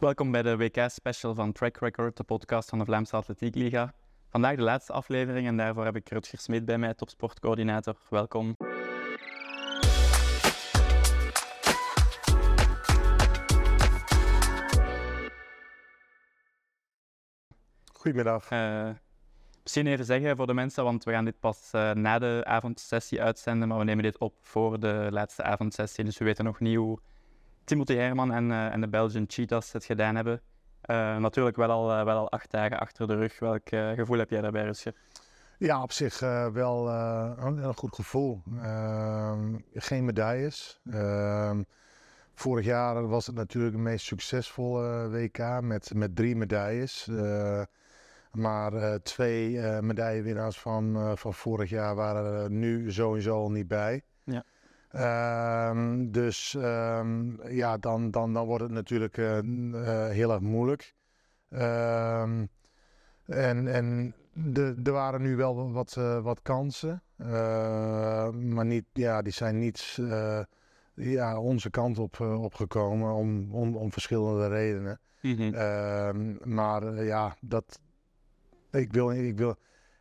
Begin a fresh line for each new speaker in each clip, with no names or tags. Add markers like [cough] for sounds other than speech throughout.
Welkom bij de WK-special van Track Record, de podcast van de Vlaamse Atletiek Liga. Vandaag de laatste aflevering en daarvoor heb ik Rutger Smit bij mij, topsportcoördinator. Welkom.
Goedemiddag.
Uh, misschien even zeggen voor de mensen, want we gaan dit pas uh, na de avondsessie uitzenden, maar we nemen dit op voor de laatste avondsessie, dus we weten nog niet hoe Timothy Herman en, uh, en de Belgian Cheetahs het gedaan hebben. natuurlijk wel al, wel al acht dagen achter de rug. Welk gevoel heb jij daarbij, Rusje?
Ja, op zich wel een goed gevoel. Ehm, geen medailles. Ehm, vorig jaar was het natuurlijk het meest succesvolle WK met, met drie medailles. Maar twee medaillewinnaars van, van vorig jaar waren er nu sowieso al niet bij. Ja. Um, dus um, ja, dan, dan, dan wordt het natuurlijk heel erg moeilijk. Um, en en de, er waren nu wel wat, wat kansen. maar niet, ja, die zijn niet ja, onze kant op, opgekomen om, om, om verschillende redenen. Mm -hmm. maar ja, dat, ik wil, ik wil,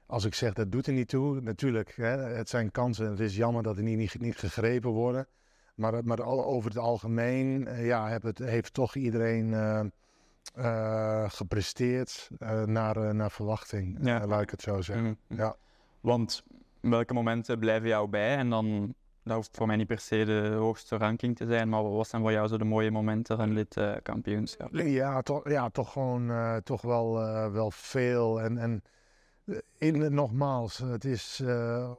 als ik zeg dat doet er niet toe, natuurlijk, hè, het zijn kansen. Het is jammer dat er niet, niet, niet gegrepen worden. Maar, maar over het algemeen eh, ja, heeft, het, heeft toch iedereen uh, uh, gepresteerd naar, naar verwachting, ja. laat ik het zo zeggen. Mm -hmm. ja.
Want welke momenten blijven jou bij? En dan, dat hoeft voor mij niet per se de hoogste ranking te zijn, maar wat zijn voor jou zo de mooie momenten van dit kampioenschap?
Ja, toch, ja, toch gewoon toch wel, wel veel. En, en in, nogmaals, het is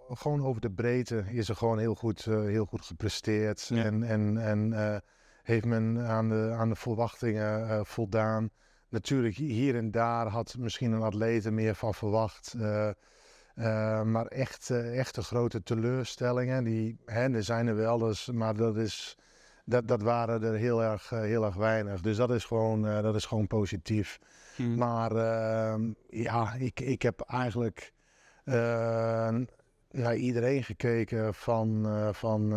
gewoon over de breedte is er gewoon heel goed, heel goed gepresteerd. Ja. En, en, en heeft men aan de, aan de verwachtingen voldaan. Natuurlijk, hier en daar had misschien een atleet meer van verwacht. Maar echt, echte grote teleurstellingen, die, hè, er zijn er wel, dus, maar dat, is, dat, dat waren er heel erg, heel erg weinig. Dus dat is gewoon, dat is gewoon positief. Hmm. Maar ehm, ja, ik, ik heb eigenlijk naar iedereen gekeken van, van,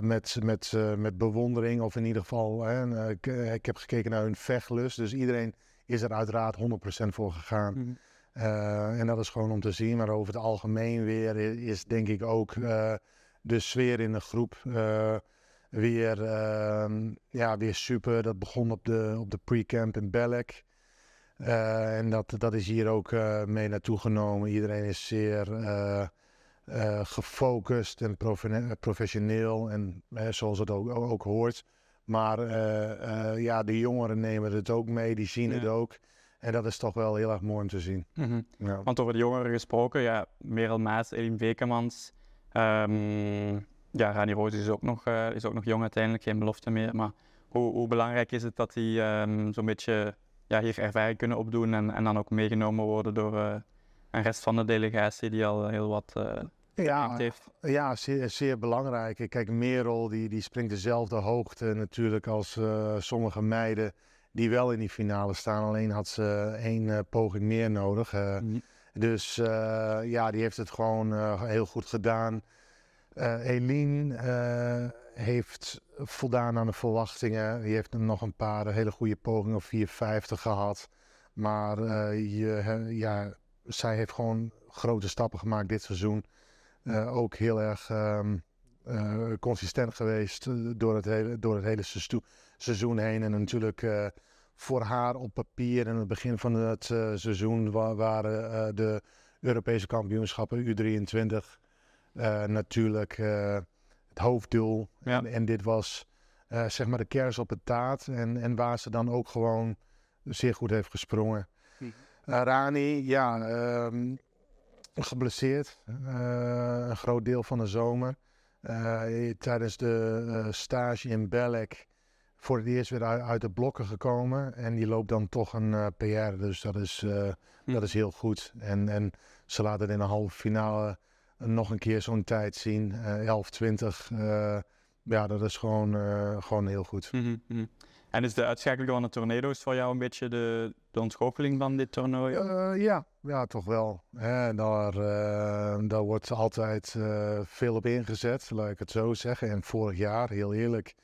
met, met, met bewondering. Of in ieder geval, hè, ik, ik, heb gekeken naar hun vechtlust. Dus iedereen is er uiteraard 100% voor gegaan. Hmm. En dat is gewoon om te zien. Maar over het algemeen weer is denk ik ook de sfeer in de groep weer, ehm, ja, weer super. Dat begon op de, op de pre-camp in Belek. en dat, dat is hier ook mee naartoe genomen. Iedereen is zeer gefocust en professioneel. En zoals het ook, ook hoort. Maar ja, de jongeren nemen het ook mee. Die zien ja. het ook. En dat is toch wel heel erg mooi om te zien.
Mm -hmm. ja. Want over de jongeren gesproken, ja, Merel Maas, Elin Vekemans, um, ja, Rani Roos is ook, nog, is ook nog jong uiteindelijk, geen belofte meer. Maar hoe, hoe belangrijk is het dat die um, zo'n beetje ja, hier ervaring kunnen opdoen en, en dan ook meegenomen worden door uh, een rest van de delegatie die al heel wat uh,
ja,
heeft?
Ja, zeer, zeer belangrijk. Kijk, Merel die, die springt dezelfde hoogte natuurlijk als sommige meiden die wel in die finale staan. Alleen had ze één poging meer nodig. Uh, mm. Dus uh, ja, die heeft het gewoon heel goed gedaan. Eline heeft voldaan aan de verwachtingen. Die heeft nog een paar hele goede pogingen op 450 gehad. Maar je, ja, zij heeft gewoon grote stappen gemaakt dit seizoen. ook heel erg um, consistent geweest door het hele, door het hele seizoen heen. En natuurlijk voor haar op papier in het begin van het seizoen waren de Europese kampioenschappen U23 uh, natuurlijk het hoofddoel. Ja. En, en, dit was zeg maar de kers op het taart. En, en waar ze dan ook gewoon zeer goed heeft gesprongen. Hm. Rani, ja, um, geblesseerd. een groot deel van de zomer. tijdens de stage in Belek voor het eerst weer uit, de blokken gekomen. En die loopt dan toch een uh, PR. Dus dat is, uh, dat is heel goed. En, en ze laten in de halve finale nog een keer zo'n tijd zien. Uh, 11-20. ja, dat is gewoon, gewoon heel goed.
Mm -hmm. En is de uitschakeling van de tornado's voor jou een beetje de, de ontgoocheling van dit toernooi?
ja, ja, toch wel. Hè, daar, daar wordt altijd veel op ingezet, laat ik het zo zeggen. En vorig jaar, heel eerlijk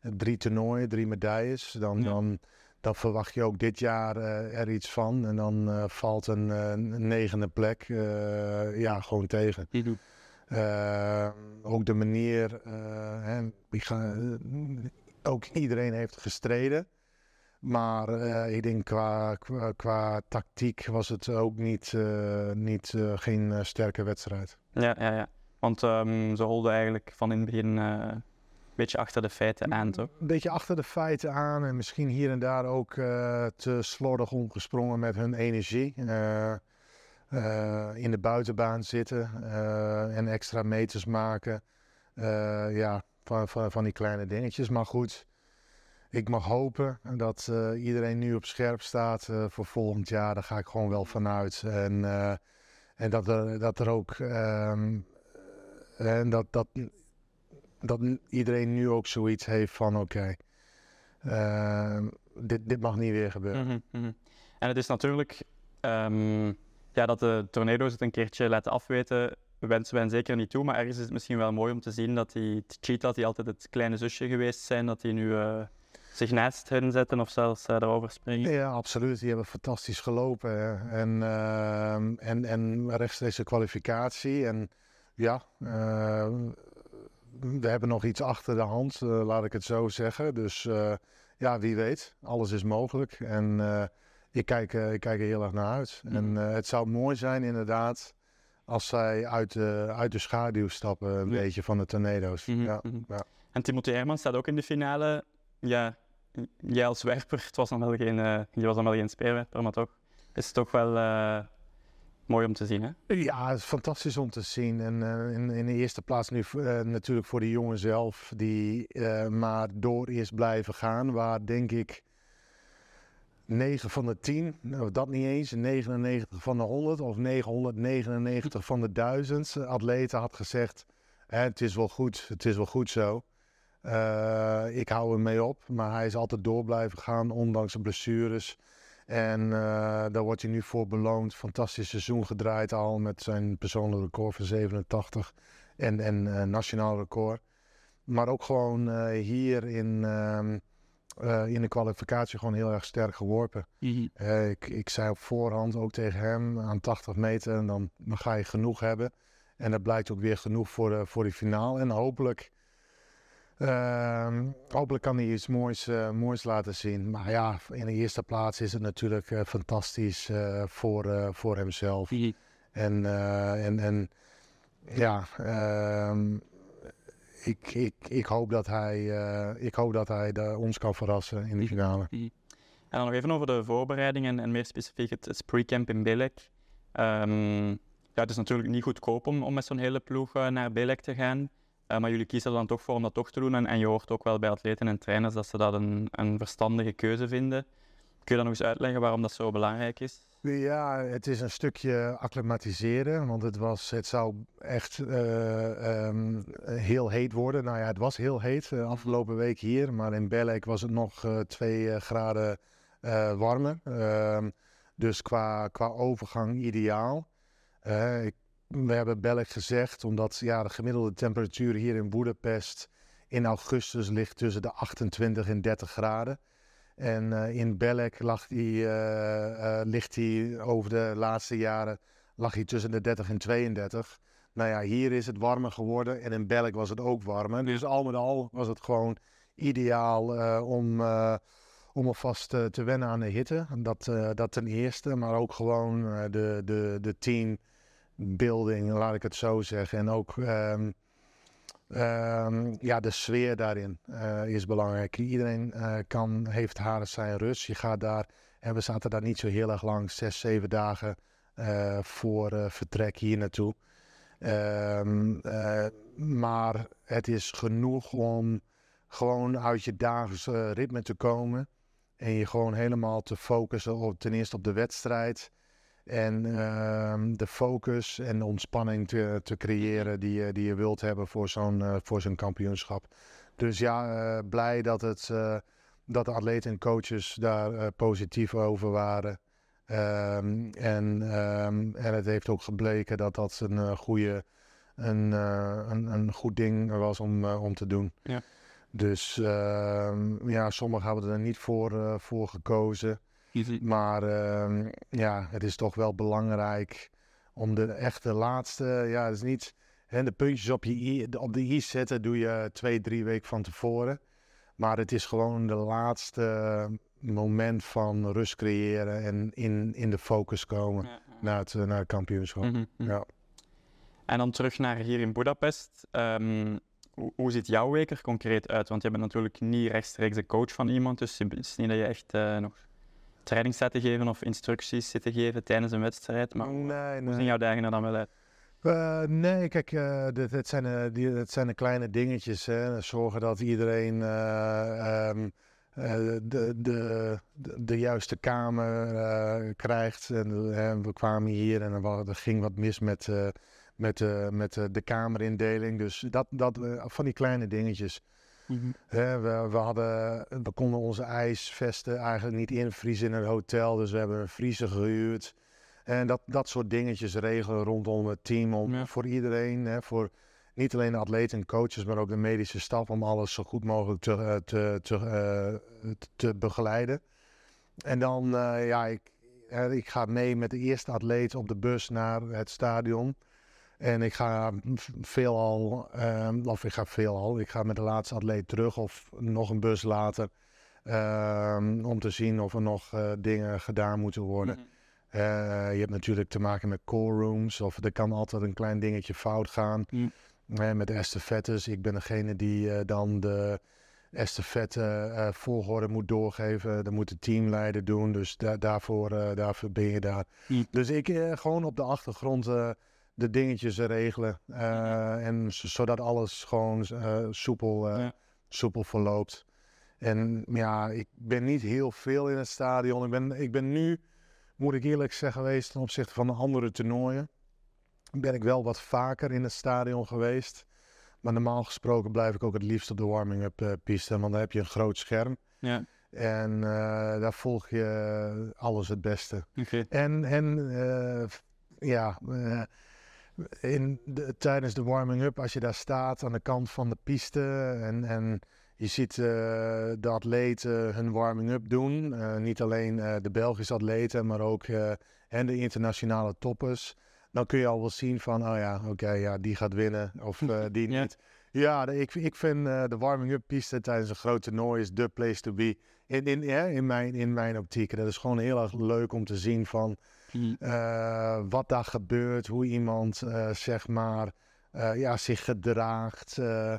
drie toernooien, drie medailles. Dan,
Ja.
dan, dan verwacht je ook dit jaar eh, er iets van. En dan eh, valt een, eh, een negende plek ja, gewoon tegen. Ook de manier, hè, ga, ook iedereen heeft gestreden. Maar ik denk qua, qua, qua tactiek was het ook niet, niet, geen sterke wedstrijd.
Ja, ja, ja. Want ehm, ze holden eigenlijk van in het begin beetje achter de feiten aan, toch?
Een beetje achter de feiten aan en misschien hier en daar ook eh, te slordig omgesprongen met hun energie. Eh, eh, in de buitenbaan zitten en extra meters maken. Ja, van, van, van die kleine dingetjes. Maar goed, ik mag hopen dat iedereen nu op scherp staat voor volgend jaar. Daar ga ik gewoon wel vanuit. En, en dat, er, dat er ook. ehm, en dat, dat, dat iedereen nu ook zoiets heeft van: oké, ehm, dit, dit mag niet weer gebeuren.
Mhm, mhm. En het is natuurlijk ehm, ja, dat de tornado's het een keertje laten afweten, wensen wij hen zeker niet toe. Maar ergens is het misschien wel mooi om te zien dat die cheetahs, die altijd het kleine zusje geweest zijn, dat die nu eh, zich naast hen zetten of zelfs eh, erover springen.
Ja, absoluut. Die hebben fantastisch gelopen. hè. En, ehm, en, en rechtstreeks de kwalificatie. En ja, we hebben nog iets achter de hand, eh, laat ik het zo zeggen. Dus eh, ja, wie weet. Alles is mogelijk. En eh, ik, kijk, ik kijk er heel erg naar uit. En het zou mooi zijn inderdaad als zij uit de, uit de schaduw stappen, een
Ja.
beetje van de tornado's.
Mhm,
ja,
mhm.
ja.
En Timothy Herman staat ook in de finale. Ja, jij als werper, het was dan wel geen, je was dan wel geen speerwerper, maar toch is het toch wel mooi om te zien, hè?
Ja, het is fantastisch om te zien. En eh, in, in de eerste plaats nu eh, natuurlijk voor de jongen zelf, die eh, maar door is blijven gaan. Waar denk ik 9 van de 10, nou dat niet eens, 99 van de 100 of 999 van de 1000 atleten had gezegd: "Hè, Het is wel goed, het is wel goed zo. Ik hou hem mee op, maar hij is altijd door blijven gaan, ondanks de blessures. En eh, daar wordt hij nu voor beloond. Fantastisch seizoen gedraaid al met zijn persoonlijk record van 87 en, en eh, nationaal record. Maar ook gewoon eh, hier in, ehm, eh, in de kwalificatie gewoon heel erg sterk geworpen. Eh, ik, ik zei op voorhand ook tegen hem aan 80 meter, en dan, dan ga je genoeg hebben. En dat blijkt ook weer genoeg voor, de, voor die finale. En hopelijk, ehm, hopelijk kan hij iets moois, eh, moois laten zien. Maar ja, in de eerste plaats is het natuurlijk eh, fantastisch eh, voor, voor hemzelf. En, en, en ja, ehm, ik, ik, ik hoop dat hij, ik hoop dat hij de, ons kan verrassen in de finale.
En dan nog even over de voorbereidingen en meer specifiek het, het pre-camp in Belek. Ehm, ja, het is natuurlijk niet goedkoop om, om met zo'n hele ploeg naar Belek te gaan. Eh, maar jullie kiezen er dan toch voor om dat toch te doen. En, je hoort ook wel bij atleten en trainers dat ze dat een, een verstandige keuze vinden. Kun je dan nog eens uitleggen waarom dat zo belangrijk is?
Ja, het is een stukje acclimatiseren, want het, was, het zou echt eh, ehm, heel heet worden. Nou ja, het was heel heet eh, afgelopen week hier, maar in Belek was het nog twee graden warmer. Ehm, dus qua, qua overgang ideaal. We hebben Belek gezegd, omdat ja, de gemiddelde temperatuur hier in Boedapest in augustus ligt tussen de 28 en 30 graden. En eh, in Belek lag die, eh, eh, ligt hij over de laatste jaren lag hij tussen de 30 en 32. Nou ja, hier is het warmer geworden en in Belek was het ook warmer. Dus al met al was het gewoon ideaal om, om alvast te wennen aan de hitte. Dat, dat ten eerste, maar ook gewoon de, de, de teambuilding, laat ik het zo zeggen. En ook ehm, Ehm, ja, de sfeer daarin eh, is belangrijk. Iedereen eh, kan, heeft haar zijn rust. Je gaat daar, en we zaten daar niet zo heel erg lang, zes, zeven dagen eh, voor vertrek hier naartoe. Ehm, eh, maar het is genoeg om gewoon uit je dagelijkse ritme te komen. En je gewoon helemaal te focussen op ten eerste op de wedstrijd. En ehm, de focus en de ontspanning te, te creëren die, je- die je wilt hebben voor zo'n eh, voor zo'n kampioenschap. Dus ja, eh, blij dat, het, eh, dat de atleten en coaches daar positief over waren. Ehm, en, ehm, en het heeft ook gebleken dat dat een, goede, een, een, een goed ding was om, om te doen.
Ja.
Dus ja, sommigen hebben er niet voor, voor gekozen. Maar ehm, ja, het is toch wel belangrijk om de echte laatste, ja, het is niet hè, de puntjes op, je i, op de i zetten, doe je twee, drie weken van tevoren. Maar het is gewoon de laatste moment van rust creëren en in, in de focus komen
Ja, ja.
naar, het, eh, naar het kampioenschap.
Mhm, mhm.
Ja.
En dan terug naar hier in Budapest. Ehm, hoe, hoe ziet jouw week er concreet uit? Want je bent natuurlijk niet rechtstreeks de coach van iemand, dus het is niet dat je echt eh, nog training zit te geven of instructies zit te geven tijdens een wedstrijd. Maar hoe-
nee,
hoe zien jouw dagen er dan wel uit?
Eh, nee, kijk, dit, dit zijn, eh, die, het zijn de kleine dingetjes. Hè. Zorgen dat iedereen eh, ehm, eh, de, de, de, de juiste kamer krijgt. En, we kwamen hier en er, ging wat mis met, met, met de kamerindeling. Dus dat, dat, van die kleine dingetjes. Hè, we, we, hadden, we konden onze ijsvesten eigenlijk niet invriezen in een hotel. Dus we hebben een vriezer gehuurd. En dat, dat soort dingetjes regelen rondom het team. Om,
Ja.
Voor iedereen. Hè, voor niet alleen de atleten en coaches, maar ook de medische staf. Om alles zo goed mogelijk te, eh, te, te, eh, te- te begeleiden. En dan, eh, ja, ik, ik ga mee met de eerste atleet op de bus naar het stadion. En ik ga veelal, ehm, of ik ga veelal, ik ga met de laatste atleet terug of nog een bus later. ehm, om te zien of er nog eh, dingen gedaan moeten worden.
Mhm.
Eh, je hebt natuurlijk te maken met call rooms, of er kan altijd een klein dingetje fout gaan.
Mm.
Eh, met de estafettes, ik ben degene die dan de estafette volgorde moet doorgeven. Dat moet de teamleider doen, dus da- daarvoor, daarvoor ben je daar.
Mm.
Dus ik gewoon op de achtergrond de dingetjes regelen. eh, En zodat alles gewoon eh, soepel,
Ja.
soepel verloopt. En ja, ik ben niet heel veel in het stadion. Ik ben, ik ben nu, moet ik eerlijk zeggen, geweest ten opzichte van de andere toernooien. Ben ik wel wat vaker in het stadion geweest. Maar normaal gesproken blijf ik ook het liefst op de warming-up piste. Want dan heb je een groot scherm.
Ja,
En daar volg je alles het beste. En, en ja, in de, tijdens de warming-up, als je daar staat aan de kant van de piste en, en je ziet eh, de atleten hun warming-up doen. eh, niet alleen eh, de Belgische atleten, maar ook en de internationale toppers. Dan kun je al wel zien van, oh ja, oké, ja, die gaat winnen of [laughs] die niet. Ja, de- ik, ik vind de warming-up piste tijdens een groot toernooi is de place to be. In, in, ja, in, mijn, in mijn optiek. Dat is gewoon heel erg leuk om te zien van
Mhm.
eh, wat daar gebeurt, hoe iemand eh, zeg maar eh, ja, zich gedraagt. eh,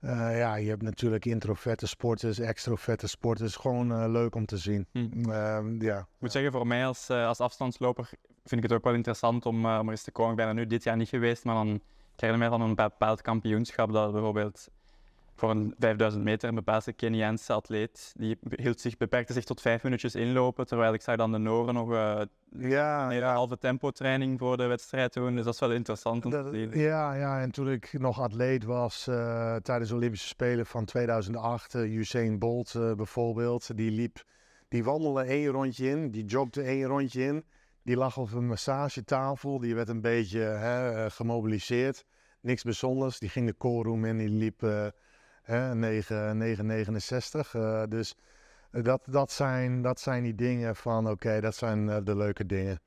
eh, ja, je hebt natuurlijk introverte sporters, extroverte sporters. Gewoon leuk om te zien.
Mhm.
Ehm, ja.
Ik moet zeggen, voor mij als, als afstandsloper vind ik het ook wel interessant om, om er eens te komen. Ik ben er nu dit jaar niet geweest, maar dan krijg je mij van een bepaald kampioenschap dat bijvoorbeeld voor een 5000 meter een bepaalde Keniaanse atleet, die hield zich, beperkte zich tot vijf minuutjes inlopen, terwijl ik zag dan de Noren nog eh,
Ja,
een halve tempo training voor de wedstrijd doen. Dus dat is wel interessant om te zien.
ja, ja, en toen ik nog atleet was eh, tijdens de Olympische Spelen van 2008, eh, Usain Bolt bijvoorbeeld, die liep, die wandelde één rondje in, die jogde één rondje in, die lag op een massagetafel, die werd een beetje hè, gemobiliseerd, niks bijzonders, die ging de callroom in, die liep hè, 9, 9,69, eh, dus eh, dat, dat, zijn, dat zijn die dingen van, oké, dat zijn eh, de leuke dingen.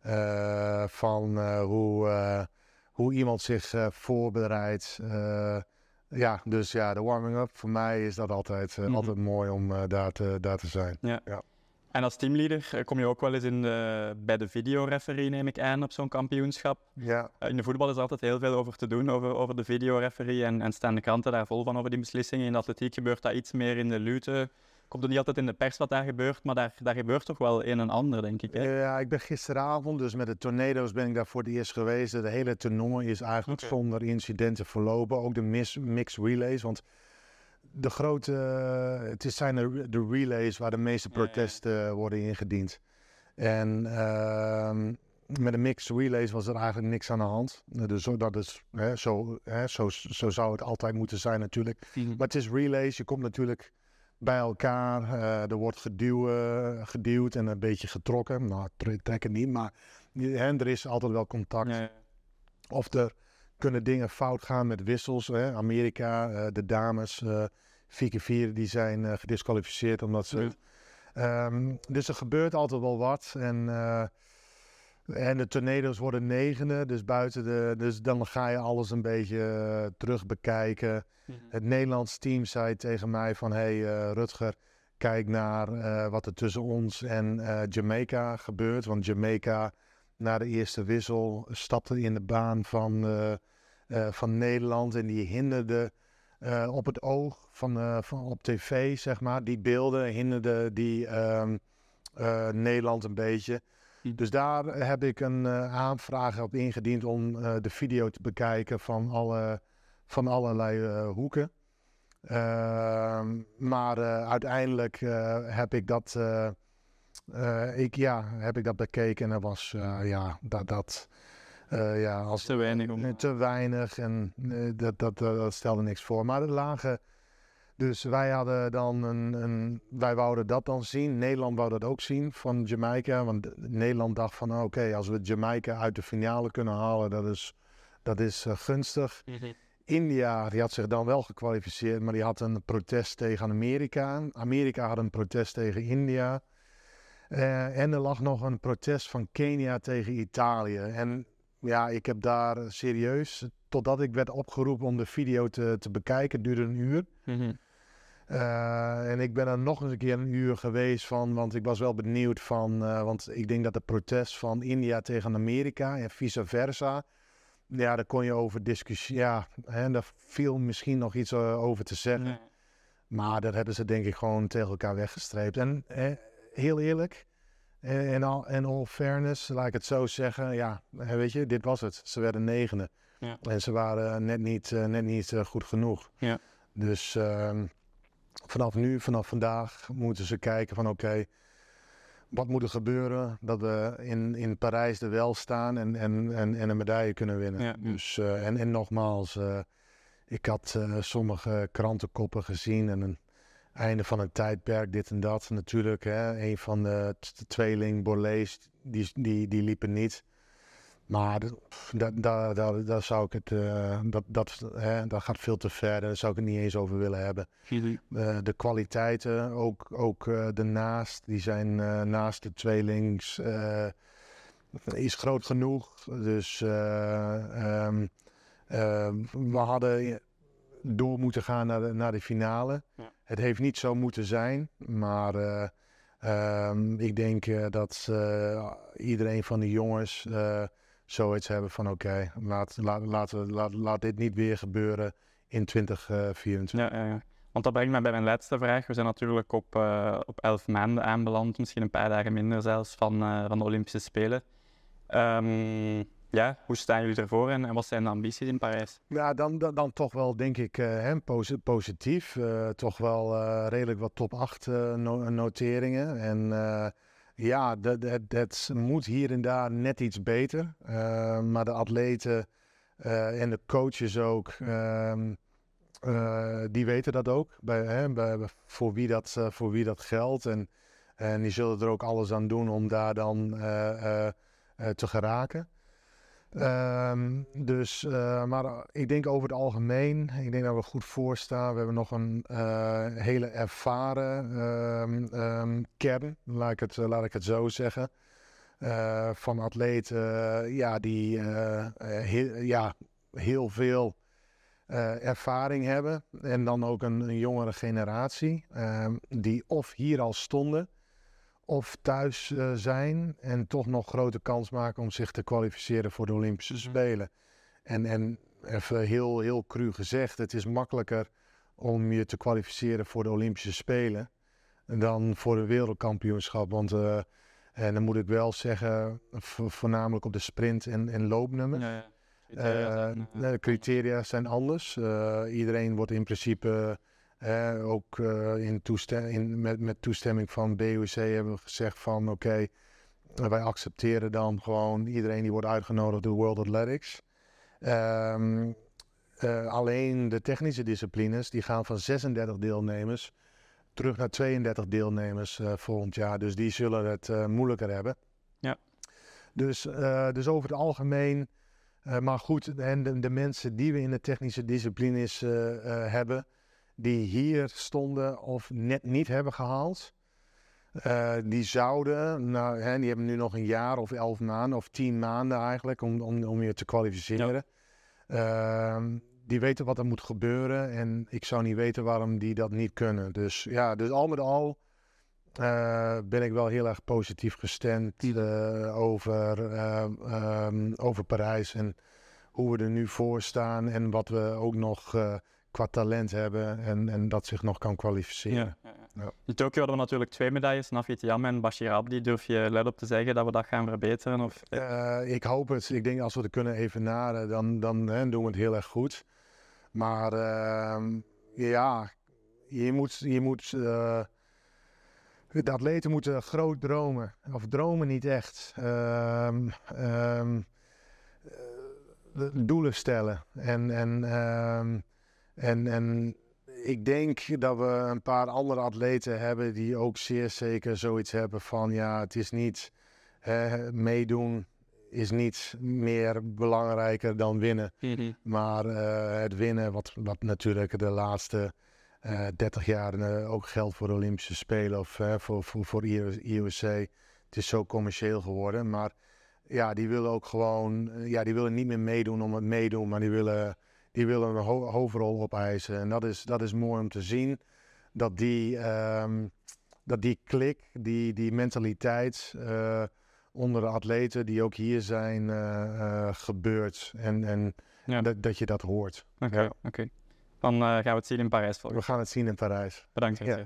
Eh, van hoe, hoe iemand zich voorbereidt. Ja, dus ja, de warming-up, voor mij is dat altijd,
Mhm.
altijd mooi om daar, te, daar te zijn.
En als teamleader eh, kom je ook wel eens in de, bij de videoreferee, neem ik aan, op zo'n kampioenschap.
Ja,
Eh, In de voetbal is er altijd heel veel over te doen, over, over de videoreferee. En, en staan de kranten daar vol van over die beslissingen. In de atletiek gebeurt dat iets meer in de lute. Komt er niet altijd in de pers wat daar gebeurt, maar daar, daar gebeurt toch wel een en ander, denk ik. Hè?
ja, ik ben gisteravond, dus met de tornado's ben ik daar voor het eerst geweest. De hele toernooi is eigenlijk zonder incidenten verlopen. Ook de mis, mixed relays, want de grote, het is zijn de, de relays waar de meeste
Ja, ja.
protesten worden ingediend. En ehm, met de mixed relays was er eigenlijk niks aan de hand. Eh, Dus zo, dat is, hè, zo, hè, zo, zo zou het altijd moeten zijn natuurlijk. Maar het is relays, je komt natuurlijk bij elkaar. eh, er wordt geduw, eh, geduwd en een beetje getrokken. Nou, tre- trekken niet, maar hè, er is altijd wel contact. Of er kunnen dingen fout gaan met wissels. Hè. Amerika, eh, de dames, eh, 4 keer 4 die zijn eh, gedisqualificeerd omdat ze...
Ja.
Ehm, dus er gebeurt altijd wel wat. En, eh, en de tornado's worden negende, dus buiten de... Dus dan ga je alles een beetje eh, terug bekijken. Het Nederlands team zei tegen mij van... Hey eh, Rutger, kijk naar eh, wat er tussen ons en eh, Jamaica gebeurt. Want Jamaica, na de eerste wissel, stapte in de baan van, eh, eh, van Nederland. En die hinderde eh, op het oog van, eh, van op tv, zeg maar. Die beelden hinderden die ehm, eh, Nederland een beetje.
Hm.
Dus daar heb ik een aanvraag op ingediend om de video te bekijken van, alle, van allerlei hoeken. Ehm, maar uiteindelijk heb ik dat, ik, ja, heb ik dat bekeken en dat was ja, dat, dat eh, ja, als,
Te weinig om...
Te weinig en eh, dat, dat, dat, dat stelde niks voor. Maar er lagen. Dus wij hadden dan een, een. Wij wouden dat dan zien. Nederland wou dat ook zien van Jamaica. Want Nederland dacht van oké, als we Jamaica uit de finale kunnen halen, dat is, dat is eh, gunstig. India, die had zich dan wel gekwalificeerd, maar die had een protest tegen Amerika. Amerika had een protest tegen India. Eh, en er lag nog een protest van Kenia tegen Italië. En ja, ik heb daar eh, serieus, totdat ik werd opgeroepen om de video te, te bekijken, het duurde een uur.
Mhm.
Eh, en ik ben er nog eens een keer een uur geweest van, want ik was wel benieuwd van, eh, want ik denk dat de protest van India tegen Amerika en vice versa, ja, daar kon je over discussiëren. Ja, hè, daar viel misschien nog iets over te zeggen.
Nee.
Maar dat hebben ze denk ik gewoon tegen elkaar weggestreept. En heel eerlijk, eh, in, all, in all fairness, laat ik het zo zeggen. Ja, eh, weet je, dit was het. Ze werden negende.
Ja.
En ze waren net niet, eh, net niet eh, goed genoeg.
Ja.
Dus ehm, vanaf nu, vanaf vandaag, moeten ze kijken van oké, wat moet er gebeuren dat we in, in Parijs er wel staan en, en, en, en een medaille kunnen winnen.
Ja.
Dus, eh, en, en nogmaals, eh, ik had eh, sommige krantenkoppen gezien en een einde van een tijdperk, dit en dat. Natuurlijk, hè, een van de tweeling Borlees, die, die, die liepen niet. Maar dat, dat, dat, zou ik het, eh, dat, dat, hè, dat gaat veel te ver, daar zou ik het niet eens over willen hebben. Eh, de kwaliteiten, ook, ook eh, de naast, die zijn naast de tweelings, is groot genoeg. Dus eh, ehm, ehm, we hadden door moeten gaan naar de, naar de finale.
Ja.
Het heeft niet zo moeten zijn, maar eh, ehm, ik denk eh, dat eh, iedereen van de jongens zoiets hebben van oké, laat, laat, laat, laat dit niet weer gebeuren in 2024.
Ja, ja, ja. Want dat brengt mij bij mijn laatste vraag. We zijn natuurlijk op, op elf maanden aanbeland, misschien een paar dagen minder zelfs, van, van de Olympische Spelen. Ehm, ja, hoe staan jullie ervoor en, wat zijn de ambities in Parijs?
Ja, dan, dan, dan toch wel, denk ik, eh, hè, posi- positief. Eh, toch wel eh, redelijk wat top 8 eh, no- noteringen. En ja, dat, dat, dat moet hier en daar net iets beter. Maar de atleten en de coaches ook, ehm, eh, die weten dat ook. Bij, hè, bij, voor, wie dat, voor wie dat geldt. En, en die zullen er ook alles aan doen om daar dan te geraken. Ehm, dus, eh, maar eh, ik denk over het algemeen, ik denk dat we goed voor staan. We hebben nog een eh, hele ervaren ehm, ehm, kern, laat ik het, laat ik het zo zeggen. Van atleten ja, die heel, ja, heel veel ervaring hebben. En dan ook een, een jongere generatie, die of hier al stonden of thuis eh, zijn en toch nog grote kans maken om zich te kwalificeren voor de Olympische
Mhm.
Spelen. En, en even heel, heel cru gezegd, het is makkelijker om je te kwalificeren voor de Olympische Spelen dan voor een wereldkampioenschap. Want, eh, en dan moet ik wel zeggen, vo- voornamelijk op de sprint en, en loopnummer.
Ja, ja.
Eh, de criteria zijn anders. Eh, iedereen wordt in principe eh, ook in toestem in, met, met toestemming van BOC hebben we gezegd van oké, wij accepteren dan gewoon iedereen die wordt uitgenodigd door World Athletics. Eh, alleen de technische disciplines die gaan van 36 deelnemers terug naar 32 deelnemers eh, volgend jaar. Dus die zullen het eh, moeilijker hebben.
Ja.
Dus, dus over het algemeen maar goed, en de, de mensen die we in de technische disciplines hebben, die hier stonden of net niet hebben gehaald. Eh, die zouden, nou, hè, die hebben nu nog een jaar of elf maanden of tien maanden eigenlijk om, om, om je te kwalificeren. Ehm, die weten wat er moet gebeuren en ik zou niet weten waarom die dat niet kunnen. Dus ja, dus al met al eh, ben ik wel heel erg positief gestemd uh, over, ehm, over Parijs en hoe we er nu voor staan en wat we ook nog qua talent hebben en, en dat zich nog kan kwalificeren. Ja, ja,
ja. In Tokio hadden we natuurlijk twee medailles, Nafit Yam en Bashir Abdi. Durf je luid op te zeggen dat we dat gaan verbeteren? Of?
Uh, ik hoop het. Ik denk als we het kunnen evenaren, dan, dan hè, doen we het heel erg goed. Maar uh, ja, je moet... Je moet uh, de atleten moeten groot dromen. Of dromen niet echt. Um, um, doelen stellen. En, en um, en, en ik denk dat we een paar andere atleten hebben die ook zeer zeker zoiets hebben van ja, het is niet hè, meedoen is niet meer belangrijker dan winnen. Mhm. Maar uh, het winnen, wat, wat natuurlijk de laatste uh, eh, 30 jaar uh, ook geldt voor de Olympische Spelen of voor, voor, voor IOC. Het is zo commercieel geworden. Maar ja, die willen ook gewoon, ja, die willen niet meer meedoen om het meedoen, maar die willen die willen een ho hoofdrol opeisen. En dat is, dat is mooi om te zien. Dat die, um, dat die klik, die, die mentaliteit uh, onder de atleten die ook hier zijn, uh, gebeurt. En, en ja. dat, dat je dat hoort.
Oké, okay, ja. oké. Okay. Dan gaan we het zien in Parijs.
We gaan het zien in Parijs.
Bedankt. Ja.